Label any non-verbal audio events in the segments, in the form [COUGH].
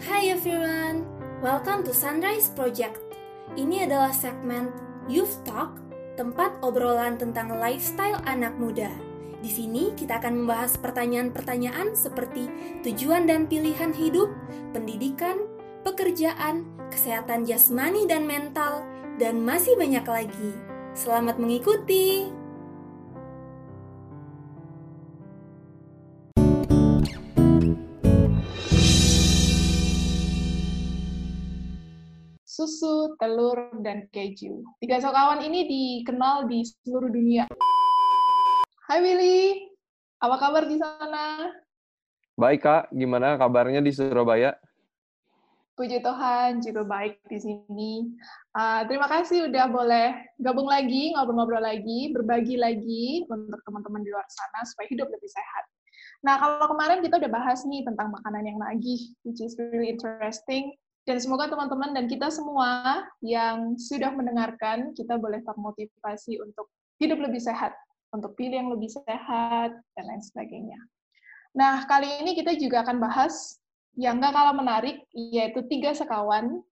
Hi everyone, welcome to Sunrise Project. Ini adalah segmen Youth Talk, tempat obrolan tentang lifestyle anak muda. Di sini kita akan membahas pertanyaan-pertanyaan seperti tujuan dan pilihan hidup, pendidikan, pekerjaan, kesehatan jasmani dan mental, dan masih banyak lagi. Selamat mengikuti! Susu, telur, dan keju. Tiga sokawan ini dikenal di seluruh dunia. Hai Willy, apa kabar di sana? Baik Kak, gimana kabarnya di Surabaya? Puji Tuhan, juga baik di sini. Uh, terima kasih udah boleh gabung lagi, ngobrol-ngobrol lagi, berbagi lagi untuk teman-teman di luar sana supaya hidup lebih sehat. Nah, kalau kemarin kita udah bahas nih tentang makanan yang nagih, which is really interesting. Dan semoga teman-teman dan kita semua yang sudah mendengarkan, kita boleh termotivasi untuk hidup lebih sehat, untuk pilih yang lebih sehat, dan lain sebagainya. Nah, kali ini kita juga akan bahas yang gak kalah menarik, yaitu tiga sekawan,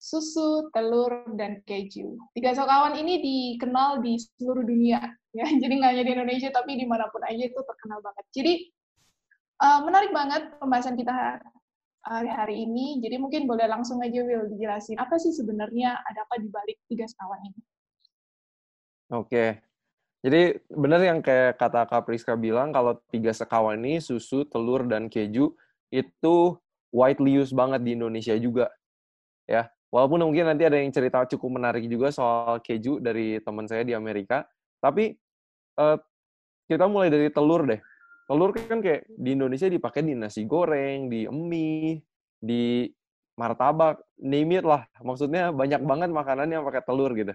susu, telur, dan keju. Tiga sekawan ini dikenal di seluruh dunia, ya. [LAUGHS] Jadi nggak hanya di Indonesia, tapi di mana pun aja itu terkenal banget. Jadi, uh, menarik banget pembahasan kita hari-hari ini. Jadi mungkin boleh langsung aja Will dijelasin apa sih sebenarnya ada apa di balik tiga sekawan ini. Oke. Jadi benar yang kayak kata Kak Priska bilang kalau tiga sekawan ini susu, telur dan keju itu widely used banget di Indonesia juga. Ya. Walaupun mungkin nanti ada yang cerita cukup menarik juga soal keju dari teman saya di Amerika, tapi uh, kita mulai dari telur deh telur kan kayak di Indonesia dipakai di nasi goreng, di mie, di martabak, name it lah. Maksudnya banyak banget makanan yang pakai telur gitu.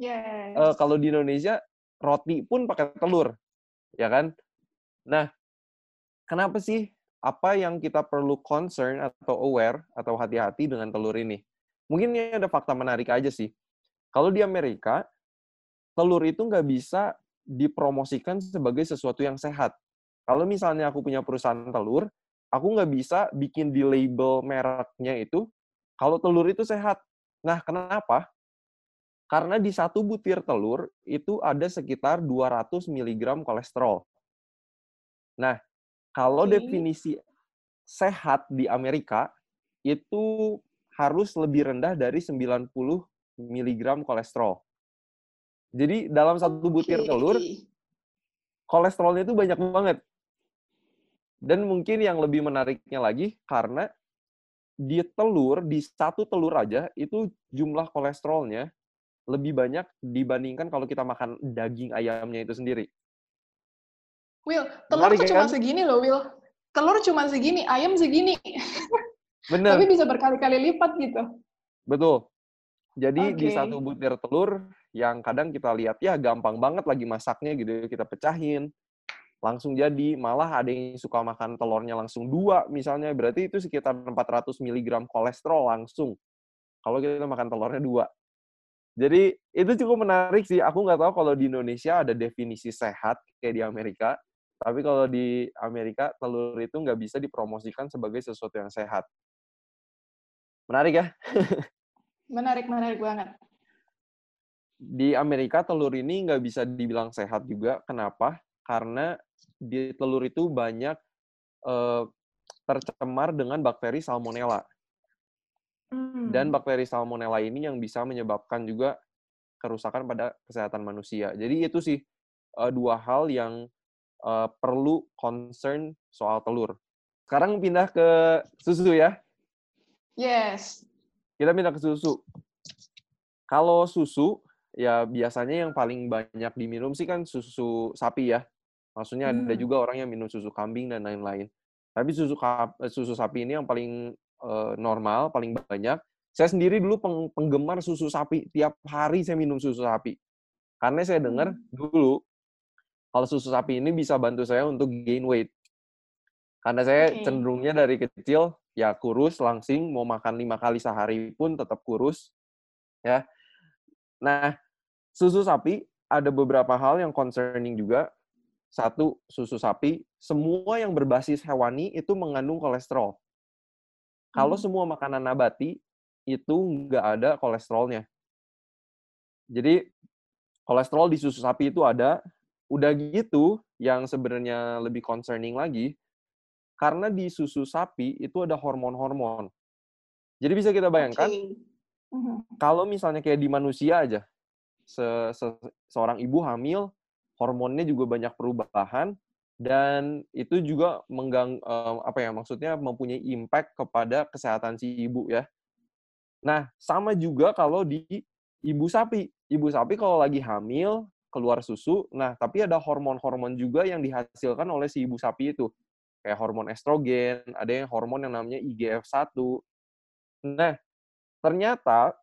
Yes. Uh, kalau di Indonesia roti pun pakai telur, ya kan? Nah, kenapa sih? Apa yang kita perlu concern atau aware atau hati-hati dengan telur ini? Mungkin ini ada fakta menarik aja sih. Kalau di Amerika, telur itu nggak bisa dipromosikan sebagai sesuatu yang sehat. Kalau misalnya aku punya perusahaan telur, aku nggak bisa bikin di label mereknya itu kalau telur itu sehat. Nah, kenapa? Karena di satu butir telur itu ada sekitar 200 mg kolesterol. Nah, kalau okay. definisi sehat di Amerika itu harus lebih rendah dari 90 mg kolesterol. Jadi dalam satu butir telur kolesterolnya itu banyak banget. Dan mungkin yang lebih menariknya lagi karena di telur, di satu telur aja itu jumlah kolesterolnya lebih banyak dibandingkan kalau kita makan daging ayamnya itu sendiri. Will, telur Menarik, tuh cuma kan? segini loh, Will. Telur cuma segini, ayam segini. Bener. Tapi bisa berkali-kali lipat gitu. Betul. Jadi okay. di satu butir telur yang kadang kita lihat ya gampang banget lagi masaknya gitu, kita pecahin, langsung jadi. Malah ada yang suka makan telurnya langsung dua misalnya, berarti itu sekitar 400 mg kolesterol langsung. Kalau kita makan telurnya dua. Jadi itu cukup menarik sih. Aku nggak tahu kalau di Indonesia ada definisi sehat kayak di Amerika. Tapi kalau di Amerika, telur itu nggak bisa dipromosikan sebagai sesuatu yang sehat. Menarik ya? [LAUGHS] menarik, menarik banget. Di Amerika, telur ini nggak bisa dibilang sehat juga. Kenapa? Karena di telur itu banyak uh, tercemar dengan bakteri salmonella. Hmm. Dan bakteri salmonella ini yang bisa menyebabkan juga kerusakan pada kesehatan manusia. Jadi itu sih uh, dua hal yang uh, perlu concern soal telur. Sekarang pindah ke susu ya. Yes. Kita pindah ke susu. Kalau susu, ya biasanya yang paling banyak diminum sih kan susu sapi ya. Maksudnya hmm. ada juga orang yang minum susu kambing dan lain-lain. Tapi susu eh, susu sapi ini yang paling uh, normal, paling banyak. Saya sendiri dulu peng, penggemar susu sapi. Tiap hari saya minum susu sapi. Karena saya dengar hmm. dulu kalau susu sapi ini bisa bantu saya untuk gain weight. Karena saya okay. cenderungnya dari kecil ya kurus langsing, mau makan lima kali sehari pun tetap kurus. Ya. Nah, susu sapi ada beberapa hal yang concerning juga satu susu sapi, semua yang berbasis hewani itu mengandung kolesterol. Kalau Hmm. semua makanan nabati itu nggak ada kolesterolnya. Jadi kolesterol di susu sapi itu ada. Udah gitu, yang sebenarnya lebih concerning lagi, karena di susu sapi itu ada hormon-hormon. Jadi bisa kita bayangkan, Oke. Mhm. kalau misalnya kayak di manusia aja, se se seorang ibu hamil, hormonnya juga banyak perubahan, dan itu juga menggang eee, apa ya, maksudnya mempunyai impact kepada kesehatan si ibu ya. Nah, sama juga kalau di ibu sapi. Ibu sapi kalau lagi hamil, keluar susu, nah tapi ada hormon-hormon juga yang dihasilkan oleh si ibu sapi itu. Kayak hormon estrogen, ada yang hormon yang namanya IGF-1. Nah, ternyata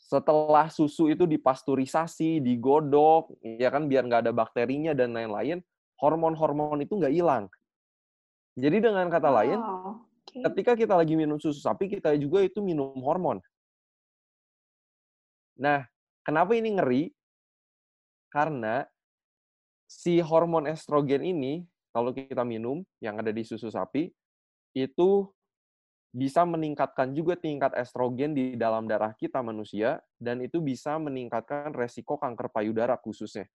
setelah susu itu dipasteurisasi, digodok, ya kan, biar nggak ada bakterinya dan lain-lain, hormon-hormon itu nggak hilang. Jadi dengan kata lain, Wow, oke. ketika kita lagi minum susu sapi, kita juga itu minum hormon. Nah, kenapa ini ngeri? Karena si hormon estrogen ini, kalau kita minum yang ada di susu sapi, itu bisa meningkatkan juga tingkat estrogen di dalam darah kita manusia, dan itu bisa meningkatkan resiko kanker payudara khususnya.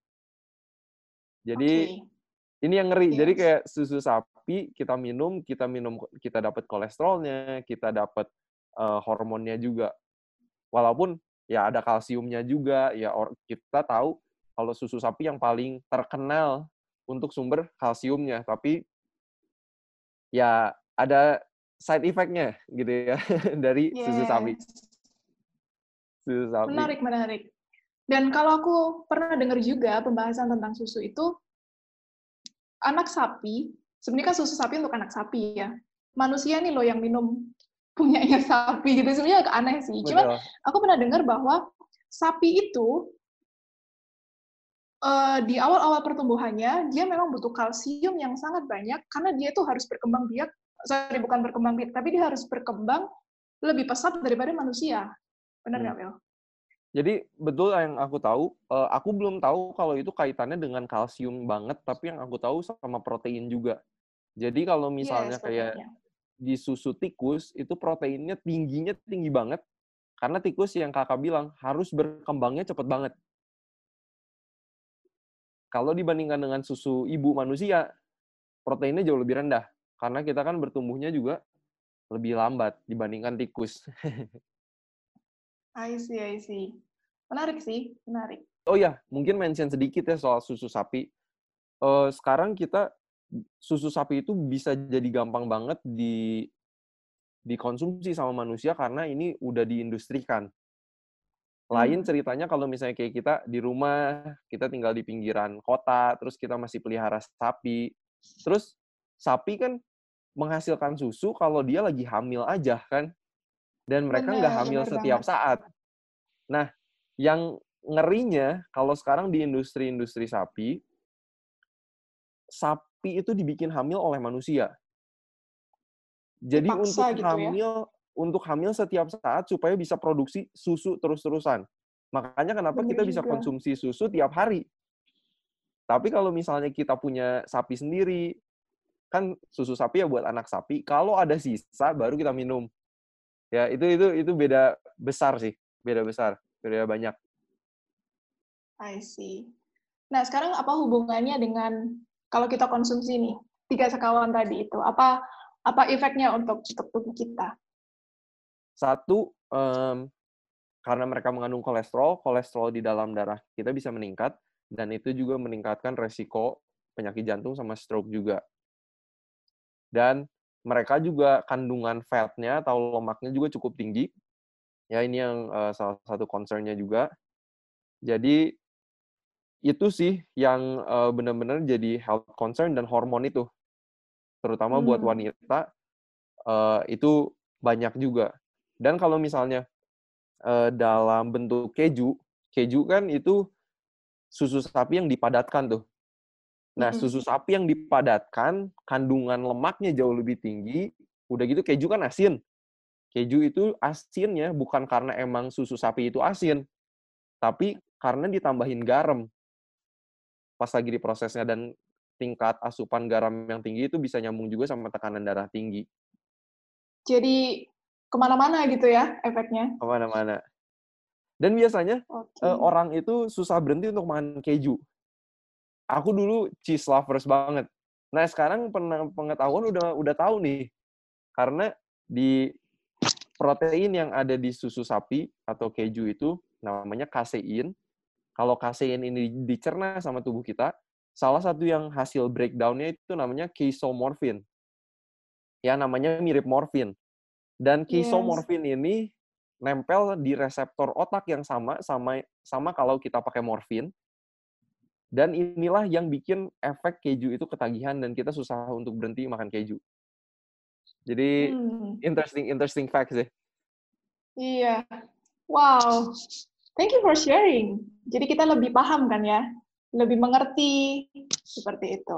Jadi Oke. ini yang ngeri. Jadi Yes. kayak susu sapi kita minum, kita minum kita dapat kolesterolnya, kita dapat eee, hormonnya juga. Walaupun ya ada kalsiumnya juga, ya or kita tahu kalau susu sapi yang paling terkenal untuk sumber kalsiumnya, tapi ya ada side effect-nya gitu ya [LAUGHS] dari susu sapi. Susu sapi. Menarik, menarik. Dan kalau aku pernah dengar juga pembahasan tentang susu itu, anak sapi, sebenarnya kan susu sapi untuk anak sapi ya. Manusia nih loh yang minum [LAUGHS] punyanya sapi gitu. Sebenarnya agak aneh sih. Cuman Betul. aku pernah dengar bahwa sapi itu eh, di awal-awal pertumbuhannya dia memang butuh kalsium yang sangat banyak karena dia itu harus berkembang biak, sorry bukan berkembang biak, tapi dia harus berkembang lebih pesat daripada manusia. Benar Hmm. nggak, Mel? Jadi betul yang aku tahu, eee, aku belum tahu kalau itu kaitannya dengan kalsium banget, tapi yang aku tahu sama protein juga. Jadi kalau misalnya Yes, kayak proteinnya. di susu tikus, itu proteinnya tingginya tinggi banget, karena tikus yang Kakak bilang harus berkembangnya cepet banget. Kalau dibandingkan dengan susu ibu manusia, proteinnya jauh lebih rendah, karena kita kan bertumbuhnya juga lebih lambat dibandingkan tikus. I see, I see. Menarik sih, menarik. Oh ya, mungkin mention sedikit ya soal susu sapi. Eee, sekarang kita susu sapi itu bisa jadi gampang banget di dikonsumsi sama manusia karena ini udah diindustrikan. Lain Hmm. ceritanya kalau misalnya kayak kita di rumah, kita tinggal di pinggiran kota, terus kita masih pelihara sapi. Terus sapi kan menghasilkan susu kalau dia lagi hamil aja kan, dan mereka nggak hamil benar setiap banget. saat. Nah, yang ngerinya kalau sekarang di industri-industri sapi, sapi itu dibikin hamil oleh manusia. Jadi untuk Dipaksa gitu ya? hamil untuk hamil setiap saat supaya bisa produksi susu terus-terusan. Makanya kenapa Bener kita bisa juga. konsumsi susu tiap hari. Tapi kalau misalnya kita punya sapi sendiri, kan susu sapi ya buat anak sapi, kalau ada sisa baru kita minum. Ya, itu itu itu beda besar sih, beda besar, beda banyak. I see. Nah, sekarang apa hubungannya dengan kalau kita konsumsi nih, tiga sekawan tadi itu? Apa apa efeknya untuk tubuh kita? Satu, mmm, karena mereka mengandung kolesterol, kolesterol di dalam darah kita bisa meningkat, dan itu juga meningkatkan resiko penyakit jantung sama stroke juga. Dan mereka juga kandungan fat-nya atau lemaknya juga cukup tinggi. Ya ini yang, eee, salah satu concern-nya juga. Jadi, itu sih yang, eee, benar-benar jadi health concern dan hormon itu. Terutama buat Hmm. wanita, eee, itu banyak juga. Dan kalau misalnya, eee, dalam bentuk keju, keju kan itu susu sapi yang dipadatkan tuh. Nah, Mhm. susu sapi yang dipadatkan, kandungan lemaknya jauh lebih tinggi, udah gitu keju kan asin. Keju itu asinnya bukan karena emang susu sapi itu asin, tapi karena ditambahin garam. Pas lagi diprosesnya dan tingkat asupan garam yang tinggi itu bisa nyambung juga sama tekanan darah tinggi. jadi ke mana-mana gitu ya efeknya. Ke mana-mana. Dan biasanya okay. uh, orang itu susah berhenti untuk makan keju. Aku dulu cheese lovers banget. Nah sekarang pengetahuan udah udah tahu nih, karena di protein yang ada di susu sapi atau keju itu namanya kasein. Kalau kasein ini dicerna sama tubuh kita, salah satu yang hasil breakdownnya itu namanya casomorphin. Ya namanya mirip morfin. Dan casomorphin yes. ini nempel di reseptor otak yang sama sama sama kalau kita pakai morfin. Dan inilah yang bikin efek keju itu ketagihan dan kita susah untuk berhenti makan keju. Jadi hmm. interesting interesting fact sih. Iya. Wow. Thank you for sharing. Jadi kita lebih paham kan ya, lebih mengerti seperti itu.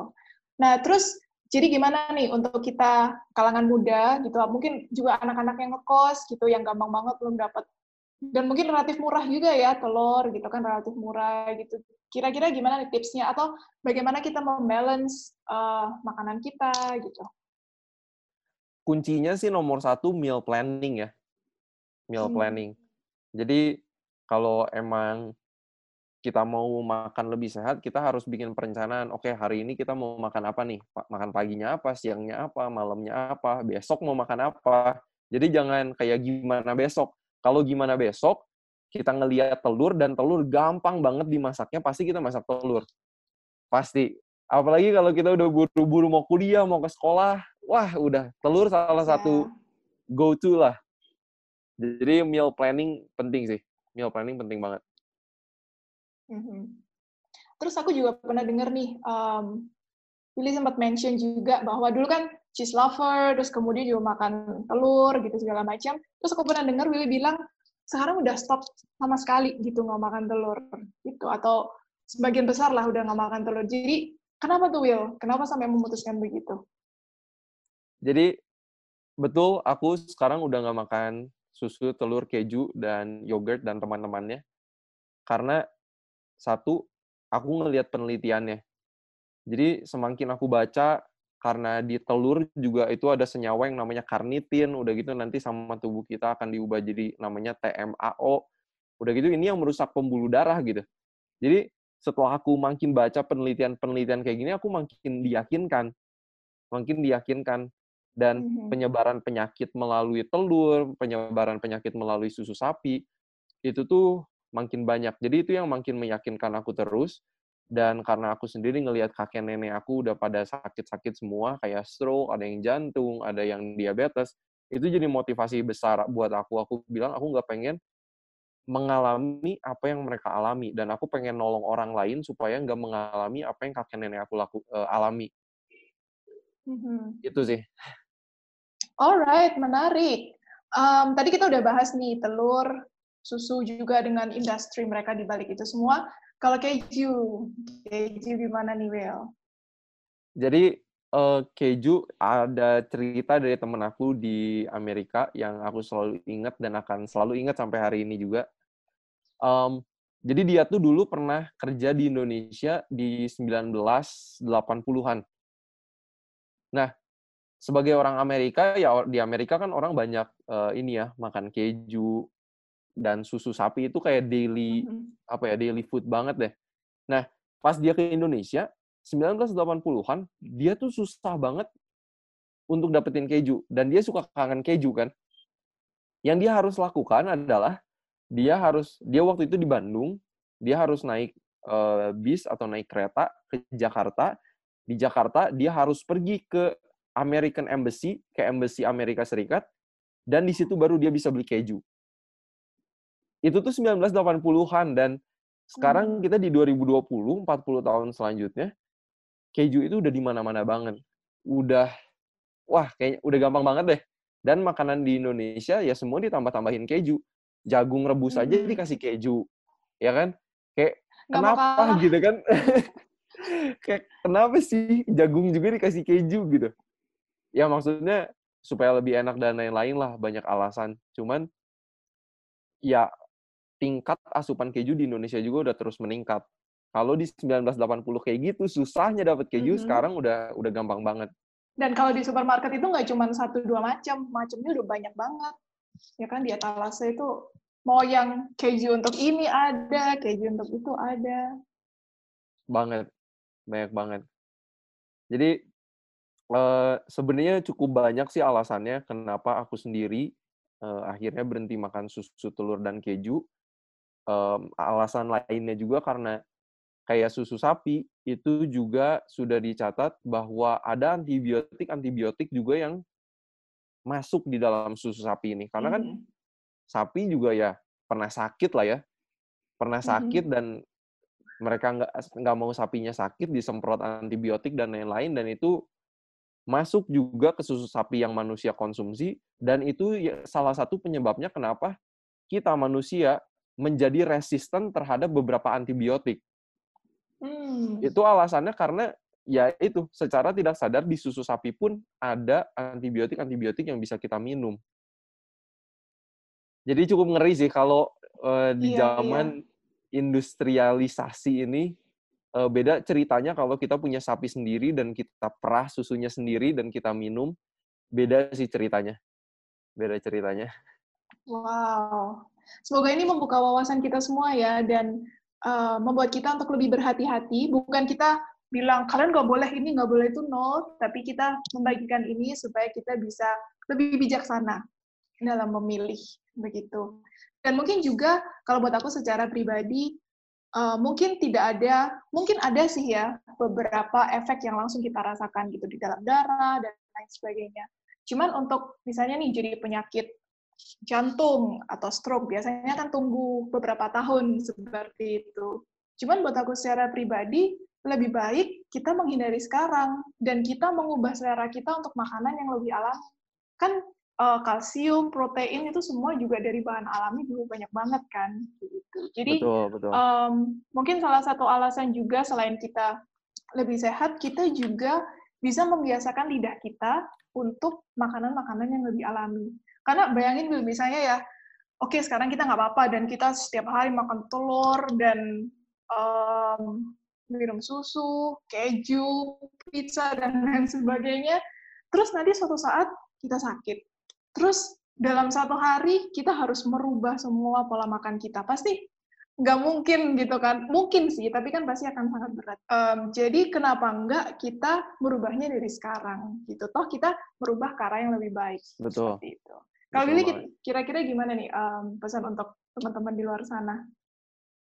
Nah, terus jadi gimana nih untuk kita kalangan muda gitu, mungkin juga anak-anak yang ngekos gitu, yang gampang banget belum dapat dan mungkin relatif murah juga ya telur gitu kan relatif murah gitu. Kira-kira gimana nih tipsnya atau bagaimana kita membalance uh, makanan kita gitu? Kuncinya sih nomor satu meal planning ya, meal hmm. planning. Jadi kalau emang kita mau makan lebih sehat, kita harus bikin perencanaan. Oke, hari ini kita mau makan apa nih? Makan paginya apa, siangnya apa, malamnya apa, besok mau makan apa. Jadi jangan kayak gimana besok. Kalau gimana besok, kita ngeliat telur dan telur gampang banget dimasaknya, pasti kita masak telur. Pasti. Apalagi kalau kita udah buru-buru mau kuliah, mau ke sekolah, wah udah telur salah satu iya. go-to lah. Jadi meal planning penting sih. Meal planning penting banget. Mm-hmm. Terus aku juga pernah dengar nih, um, Willy sempat mention juga bahwa dulu kan cheese lover, terus kemudian juga makan telur gitu segala macam. Terus aku pernah dengar Willy bilang sekarang udah stop sama sekali gitu nggak makan telur gitu atau sebagian besar lah udah nggak makan telur. Jadi kenapa tuh Will? Kenapa sampai memutuskan begitu? Jadi betul aku sekarang udah nggak makan susu, telur, keju dan yogurt dan teman-temannya karena satu, aku ngelihat penelitiannya. Jadi semakin aku baca, karena di telur juga itu ada senyawa yang namanya karnitin, udah gitu nanti sama tubuh kita akan diubah jadi namanya TMAO. Udah gitu ini yang merusak pembuluh darah gitu. Jadi setelah aku makin baca penelitian-penelitian kayak gini, aku makin diyakinkan. Makin diyakinkan. Dan mm-hmm. penyebaran penyakit melalui telur, penyebaran penyakit melalui susu sapi, itu tuh makin banyak. Jadi itu yang makin meyakinkan aku terus. Dan karena aku sendiri ngelihat kakek nenek aku udah pada sakit-sakit semua, kayak stroke, ada yang jantung, ada yang diabetes, itu jadi motivasi besar buat aku. Aku bilang aku nggak pengen mengalami apa yang mereka alami dan aku pengen nolong orang lain supaya nggak mengalami apa yang kakek nenek aku laku uh, alami. Mm-hmm. Itu sih. Alright, menarik. Um, tadi kita udah bahas nih telur, susu juga dengan industri mereka di balik itu semua. Kalau keju, keju gimana nih, Will? Jadi uh, keju ada cerita dari temen aku di Amerika yang aku selalu ingat dan akan selalu ingat sampai hari ini juga. Um, jadi dia tuh dulu pernah kerja di Indonesia di 1980-an. Nah, sebagai orang Amerika ya di Amerika kan orang banyak uh, ini ya makan keju, dan susu sapi itu kayak daily mm-hmm. apa ya daily food banget deh. Nah, pas dia ke Indonesia 1980-an dia tuh susah banget untuk dapetin keju dan dia suka kangen keju kan. Yang dia harus lakukan adalah dia harus dia waktu itu di Bandung, dia harus naik uh, bis atau naik kereta ke Jakarta. Di Jakarta dia harus pergi ke American Embassy, ke Embassy Amerika Serikat dan di situ baru dia bisa beli keju itu tuh 1980-an dan sekarang hmm. kita di 2020, 40 tahun selanjutnya, keju itu udah di mana-mana banget. Udah wah kayaknya udah gampang banget deh. Dan makanan di Indonesia ya semua ditambah-tambahin keju. Jagung rebus aja hmm. dikasih keju. Ya kan? Kayak Gak kenapa apa. [LAUGHS] gitu kan? Kayak kenapa sih jagung juga dikasih keju gitu? Ya maksudnya supaya lebih enak dan lain-lain lah banyak alasan. Cuman ya tingkat asupan keju di Indonesia juga udah terus meningkat. Kalau di 1980 kayak gitu susahnya dapat keju, mm -hmm. sekarang udah udah gampang banget. Dan kalau di supermarket itu nggak cuma satu dua macam, macamnya udah banyak banget. Ya kan di etalase itu mau yang keju untuk ini ada, keju untuk itu ada. Banget, banyak banget. Jadi uh, sebenarnya cukup banyak sih alasannya kenapa aku sendiri uh, akhirnya berhenti makan susu telur dan keju. Um, alasan lainnya juga karena kayak susu sapi itu juga sudah dicatat bahwa ada antibiotik-antibiotik juga yang masuk di dalam susu sapi ini. Karena kan mm. sapi juga ya pernah sakit lah ya. Pernah mm-hmm. sakit mm -hmm. dan mereka nggak nggak mau sapinya sakit disemprot antibiotik dan lain-lain dan itu masuk juga ke susu sapi yang manusia konsumsi dan itu ya salah satu penyebabnya kenapa kita manusia menjadi resisten terhadap beberapa antibiotik. Hmm. Itu alasannya karena ya itu secara tidak sadar di susu sapi pun ada antibiotik-antibiotik yang bisa kita minum. Jadi cukup ngeri sih kalau uh, di iya, zaman iya. industrialisasi ini uh, beda ceritanya kalau kita punya sapi sendiri dan kita perah susunya sendiri dan kita minum, beda sih ceritanya. Beda ceritanya. Wow. Semoga ini membuka wawasan kita semua ya dan uh, membuat kita untuk lebih berhati-hati. Bukan kita bilang kalian nggak boleh ini nggak boleh itu no, tapi kita membagikan ini supaya kita bisa lebih bijaksana dalam memilih begitu. Dan mungkin juga kalau buat aku secara pribadi uh, mungkin tidak ada, mungkin ada sih ya beberapa efek yang langsung kita rasakan gitu di dalam darah dan lain sebagainya. Cuman untuk misalnya nih jadi penyakit jantung atau stroke biasanya kan tunggu beberapa tahun seperti itu. Cuman buat aku secara pribadi lebih baik kita menghindari sekarang dan kita mengubah selera kita untuk makanan yang lebih alami. Kan uh, kalsium, protein itu semua juga dari bahan alami juga banyak banget kan gitu. Jadi betul, betul. Um, mungkin salah satu alasan juga selain kita lebih sehat, kita juga bisa membiasakan lidah kita untuk makanan-makanan yang lebih alami. Karena bayangin dulu misalnya ya, oke okay, sekarang kita nggak apa-apa dan kita setiap hari makan telur dan um, minum susu, keju, pizza dan [LAUGHS] lain sebagainya. Terus nanti suatu saat kita sakit. Terus dalam satu hari kita harus merubah semua pola makan kita. Pasti nggak mungkin gitu kan. Mungkin sih, tapi kan pasti akan sangat berat. Um, jadi kenapa nggak kita merubahnya dari sekarang gitu. Toh kita merubah ke arah yang lebih baik. Betul. Seperti itu. Kalau ini kira-kira gimana nih um, pesan untuk teman-teman di luar sana?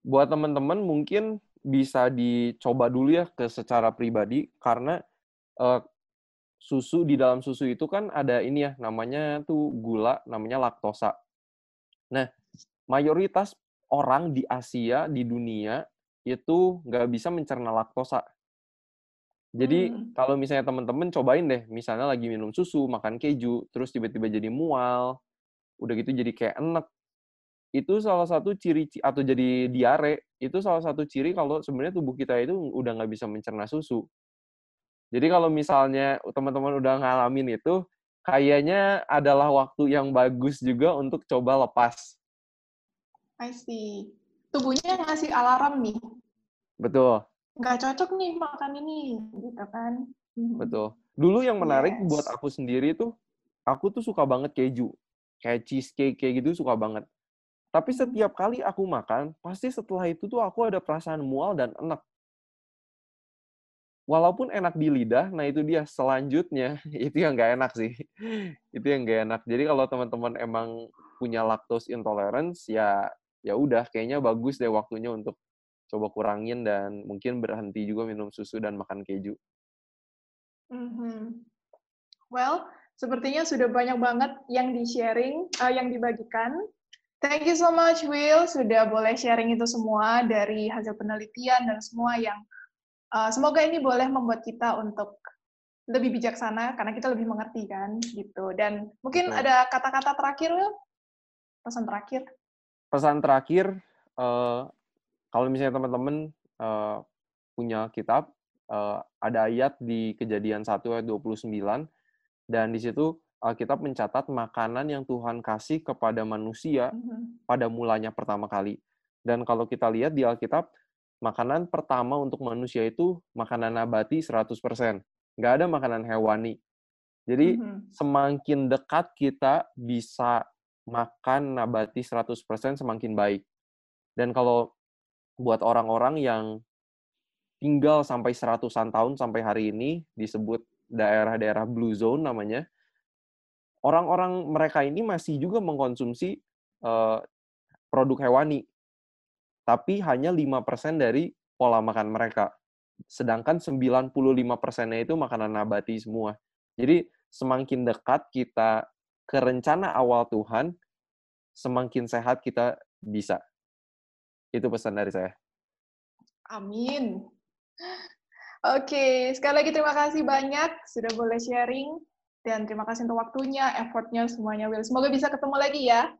Buat teman-teman mungkin bisa dicoba dulu ya ke secara pribadi karena uh, susu di dalam susu itu kan ada ini ya namanya tuh gula namanya laktosa. Nah mayoritas orang di Asia di dunia itu nggak bisa mencerna laktosa. Jadi hmm. kalau misalnya teman-teman cobain deh, misalnya lagi minum susu, makan keju, terus tiba-tiba jadi mual, udah gitu jadi kayak enek. Itu salah satu ciri atau jadi diare, itu salah satu ciri kalau sebenarnya tubuh kita itu udah nggak bisa mencerna susu. Jadi kalau misalnya teman-teman udah ngalamin itu, kayaknya adalah waktu yang bagus juga untuk coba lepas. I see. Tubuhnya ngasih alarm nih. Betul nggak cocok nih makan ini gitu kan hmm. betul dulu yang menarik yes. buat aku sendiri tuh aku tuh suka banget keju kayak cheesecake kayak gitu suka banget tapi hmm. setiap kali aku makan pasti setelah itu tuh aku ada perasaan mual dan enak walaupun enak di lidah, nah itu dia selanjutnya [LAUGHS] itu yang nggak enak sih, [LAUGHS] itu yang nggak enak. Jadi kalau teman-teman emang punya lactose intolerance, ya ya udah kayaknya bagus deh waktunya untuk coba kurangin dan mungkin berhenti juga minum susu dan makan keju. Mm-hmm. Well, sepertinya sudah banyak banget yang di-sharing, uh, yang dibagikan. Thank you so much, Will, sudah boleh sharing itu semua dari hasil penelitian dan semua yang uh, semoga ini boleh membuat kita untuk lebih bijaksana karena kita lebih mengerti kan gitu. Dan mungkin Betul. ada kata-kata terakhir, Will? Pesan terakhir? Pesan terakhir, uh, kalau misalnya teman-teman uh, punya kitab, uh, ada ayat di kejadian 1 ayat 29, dan di situ Alkitab mencatat makanan yang Tuhan kasih kepada manusia mm-hmm. pada mulanya pertama kali. Dan kalau kita lihat di Alkitab, makanan pertama untuk manusia itu makanan nabati 100%. Nggak ada makanan hewani. Jadi mm-hmm. semakin dekat kita bisa makan nabati 100% semakin baik. Dan kalau buat orang-orang yang tinggal sampai seratusan tahun sampai hari ini disebut daerah-daerah blue zone namanya, orang-orang mereka ini masih juga mengkonsumsi uh, produk hewani. Tapi hanya 5% dari pola makan mereka. Sedangkan 95%-nya itu makanan nabati semua. Jadi semakin dekat kita ke rencana awal Tuhan, semakin sehat kita bisa. Itu pesan dari saya. Amin. Oke, sekali lagi terima kasih banyak sudah boleh sharing dan terima kasih untuk waktunya, effortnya semuanya Will. Semoga bisa ketemu lagi ya